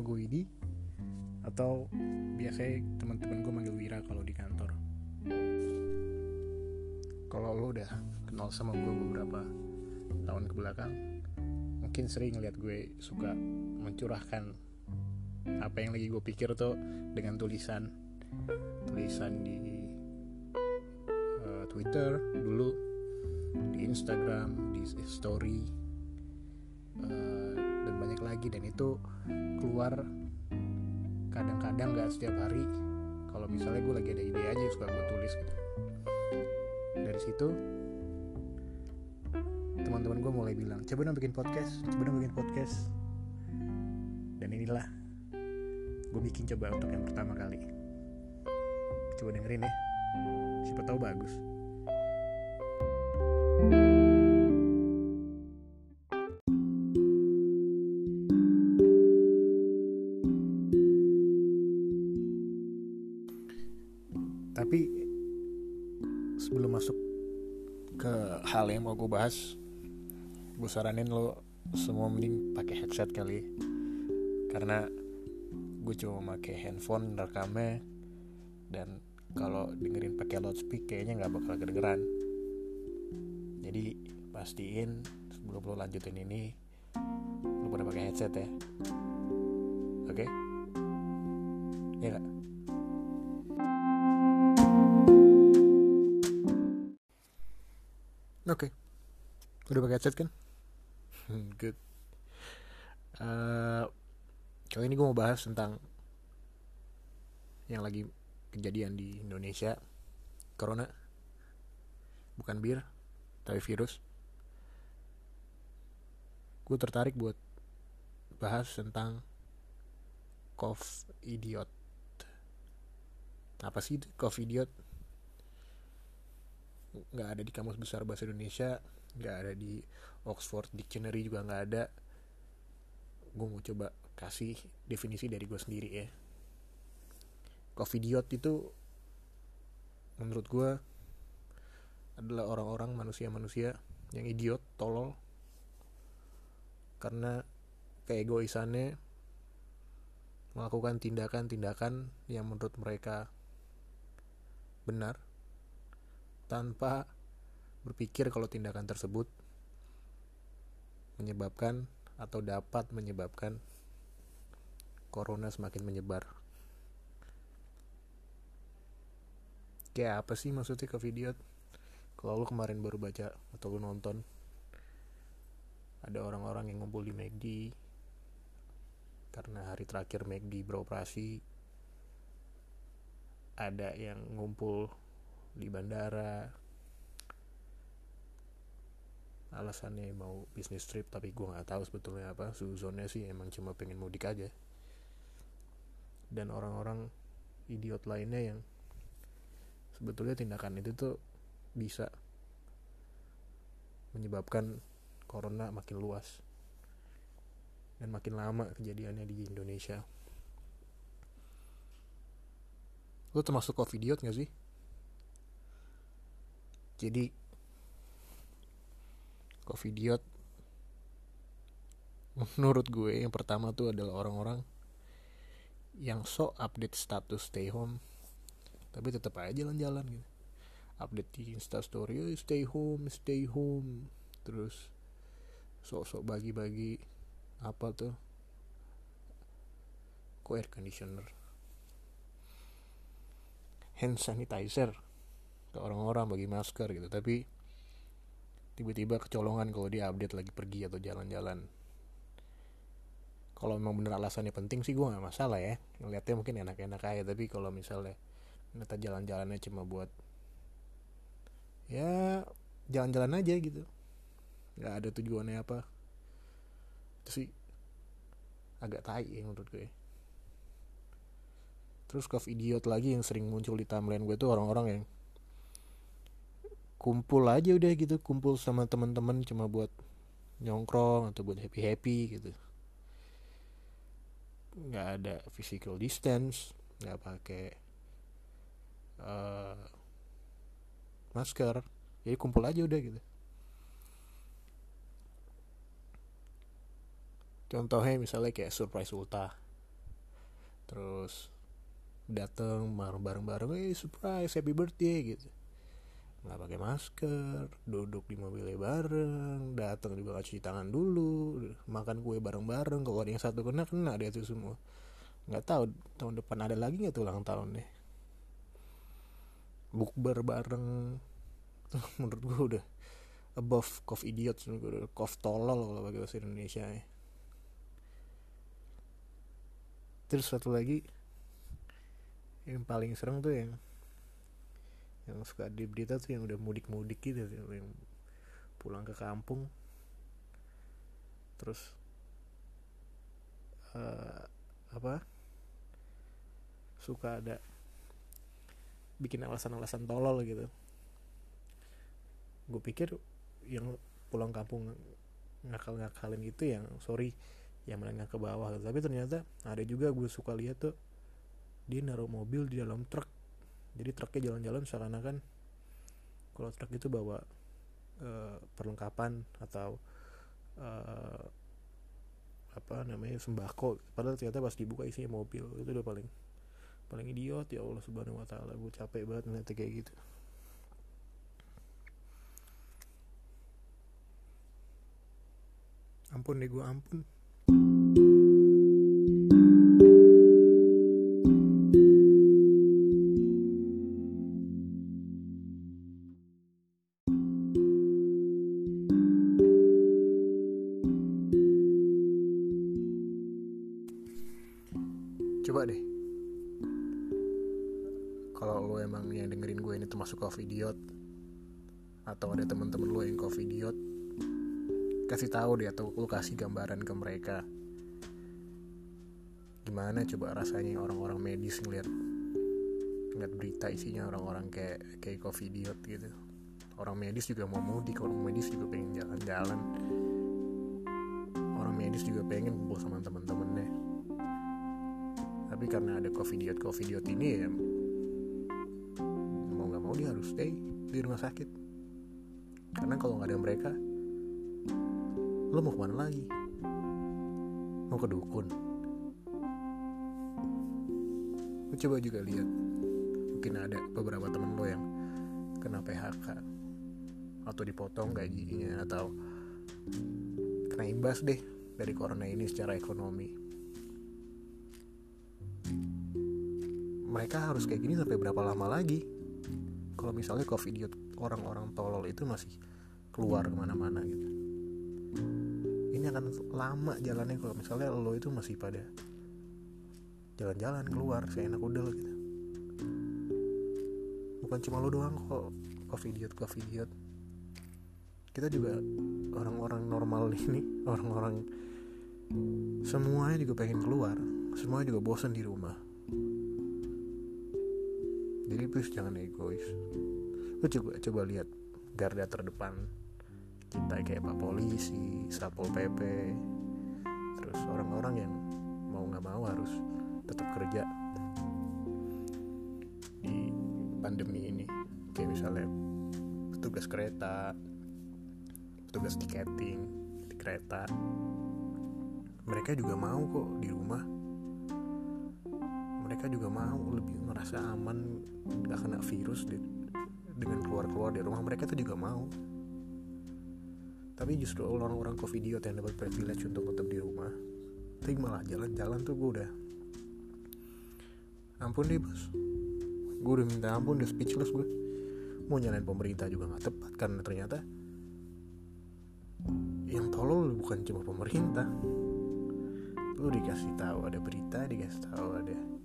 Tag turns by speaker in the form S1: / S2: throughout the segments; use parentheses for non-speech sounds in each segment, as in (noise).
S1: gue Widi atau biasanya teman-teman gue manggil Wira kalau di kantor. Kalau lo udah kenal sama gue beberapa tahun ke belakang mungkin sering lihat gue suka mencurahkan apa yang lagi gue pikir tuh dengan tulisan tulisan di uh, Twitter dulu di Instagram di story uh, banyak lagi dan itu keluar kadang-kadang gak setiap hari. Kalau misalnya gue lagi ada ide aja suka gue tulis gitu. Dari situ teman-teman gue mulai bilang coba dong bikin podcast coba dong bikin podcast. Dan inilah gue bikin coba untuk yang pertama kali. Coba dengerin ya. Siapa tahu bagus hal yang mau gue bahas gue saranin lo semua mending pakai headset kali karena gue cuma pakai handphone rekamnya dan kalau dengerin pakai loudspeaker kayaknya nggak bakal kedengeran jadi pastiin sebelum lo lanjutin ini lo pada pakai headset ya oke okay? ya gak? Oke, okay. udah pakai headset kan? (laughs) Good. Uh, kali ini gue mau bahas tentang yang lagi kejadian di Indonesia, corona, bukan bir, tapi virus. Gue tertarik buat bahas tentang cough idiot. Apa sih itu cough idiot? Nggak ada di kamus besar bahasa Indonesia nggak ada di Oxford Dictionary juga nggak ada. Gue mau coba kasih definisi dari gue sendiri ya. Covidiot itu menurut gue adalah orang-orang manusia-manusia yang idiot, tolol. Karena keegoisannya melakukan tindakan-tindakan yang menurut mereka benar tanpa berpikir kalau tindakan tersebut menyebabkan atau dapat menyebabkan corona semakin menyebar. Kayak apa sih maksudnya ke video? Kalau lu kemarin baru baca atau lu nonton ada orang-orang yang ngumpul di McD karena hari terakhir McD beroperasi ada yang ngumpul di bandara. Alasannya mau bisnis trip tapi gue nggak tahu sebetulnya apa. Suzonnya sih emang cuma pengen mudik aja. Dan orang-orang idiot lainnya yang sebetulnya tindakan itu tuh bisa menyebabkan corona makin luas dan makin lama kejadiannya di Indonesia. Lo termasuk covid idiot gak sih jadi covidiot menurut gue yang pertama tuh adalah orang-orang yang so update status stay home tapi tetap aja jalan-jalan gitu. Update di instastory oh, stay home stay home. Terus sok-sok bagi-bagi apa tuh? Air conditioner? Hand sanitizer ke orang-orang bagi masker gitu. Tapi tiba-tiba kecolongan kalau dia update lagi pergi atau jalan-jalan. Kalau memang bener alasannya penting sih gue nggak masalah ya. Ngeliatnya mungkin enak-enak aja. Tapi kalau misalnya ternyata jalan-jalannya cuma buat ya jalan-jalan aja gitu. Nggak ada tujuannya apa. Itu sih agak tai ya menurut gue. Terus kau idiot lagi yang sering muncul di timeline gue tuh orang-orang yang kumpul aja udah gitu kumpul sama teman-teman cuma buat nyongkrong atau buat happy happy gitu. Nggak ada physical distance nggak pakai uh, masker. Jadi kumpul aja udah gitu. Contohnya misalnya kayak surprise ulta. Terus dateng bareng-bareng eh surprise happy birthday gitu nggak pakai masker duduk di mobilnya bareng datang juga cuci tangan dulu makan kue bareng-bareng kalau ada yang satu kena kena dia tuh semua. Nggak tahu tahun depan ada lagi nggak tuh ulang tahun deh? Bukber bareng. (laughs) Menurut gue udah above cough idiot cough tolol kalau pakai bahasa Indonesia ya. terus satu lagi yang paling serem tuh yang yang suka di berita tuh yang udah mudik-mudik gitu yang pulang ke kampung. Terus uh, apa? Suka ada bikin alasan-alasan tolol gitu. Gue pikir yang pulang kampung ngakal-ngakalin itu yang sorry yang menengah ke bawah. Tapi ternyata ada juga gue suka lihat tuh dia naruh mobil di dalam truk jadi truknya jalan-jalan seakan-akan kalau truk itu bawa uh, perlengkapan atau uh, apa namanya sembako. Padahal ternyata pas dibuka isinya mobil itu udah paling paling idiot. Ya Allah subhanahu wa taala gue capek banget ngeliatnya kayak gitu. Ampun deh gue ampun coba deh. Kalau lo emang yang dengerin gue ini termasuk coffee idiot atau ada teman-teman lo yang coffee idiot kasih tahu deh atau lo kasih gambaran ke mereka. Gimana coba rasanya orang-orang medis ngeliat ngeliat berita isinya orang-orang kayak kayak coffee idiot gitu. Orang medis juga mau mudik orang medis juga pengen jalan-jalan. Orang medis juga pengen kumpul sama teman-temannya tapi karena ada covid diet covid diet ini ya mau nggak mau dia harus stay di rumah sakit. Karena kalau nggak ada mereka lo mau ke mana lagi? Mau ke dukun? Lo coba juga lihat mungkin ada beberapa temen lo yang kena PHK atau dipotong gajinya atau kena imbas deh dari corona ini secara ekonomi mereka harus kayak gini sampai berapa lama lagi? Kalau misalnya covid idiot orang-orang tolol itu masih keluar ke mana-mana gitu. Ini akan lama jalannya kalau misalnya lo itu masih pada jalan-jalan keluar saya enak udah gitu. Bukan cuma lo doang kok covid idiot covid idiot kita juga orang-orang normal (laughs) ini orang-orang semuanya juga pengen keluar semuanya juga bosan di rumah jadi please jangan egois. Lu coba coba lihat garda terdepan kita kayak pak polisi satpol pp terus orang-orang yang mau nggak mau harus tetap kerja di pandemi ini. Kayak misalnya petugas kereta petugas tiketing di kereta. Mereka juga mau kok di rumah mereka juga mau lebih ngerasa aman gak kena virus deh, dengan keluar-keluar dari rumah mereka tuh juga mau. Tapi justru orang-orang covidiot yang dapat privilege untuk tetap di rumah tapi malah jalan-jalan tuh gue udah. Ampun deh bos. Gue udah minta ampun udah speechless gue mau nyalain pemerintah juga nggak tepat karena ternyata yang tolol bukan cuma pemerintah. Lu dikasih tahu ada berita dikasih tahu ada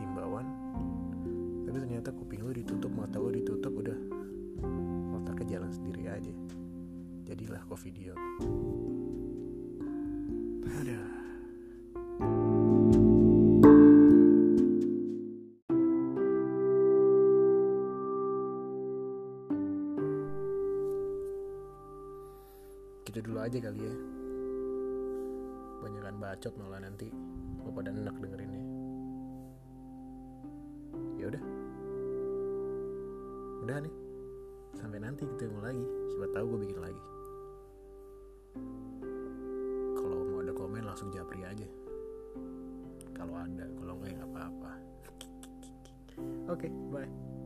S1: himbauan tapi ternyata kuping lu ditutup mata lu ditutup udah. Otaknya jalan sendiri aja. Jadilah video. Ada. Gitu dulu aja kali ya. Banyakan bacot malah nanti. Lo pada enak dengerinnya udah nih sampai nanti ketemu lagi. Siapa tahu gue bikin lagi. Kalau mau ada komen langsung japri aja. Kalau ada kalau enggak ya apa-apa. (laughs) Oke okay, bye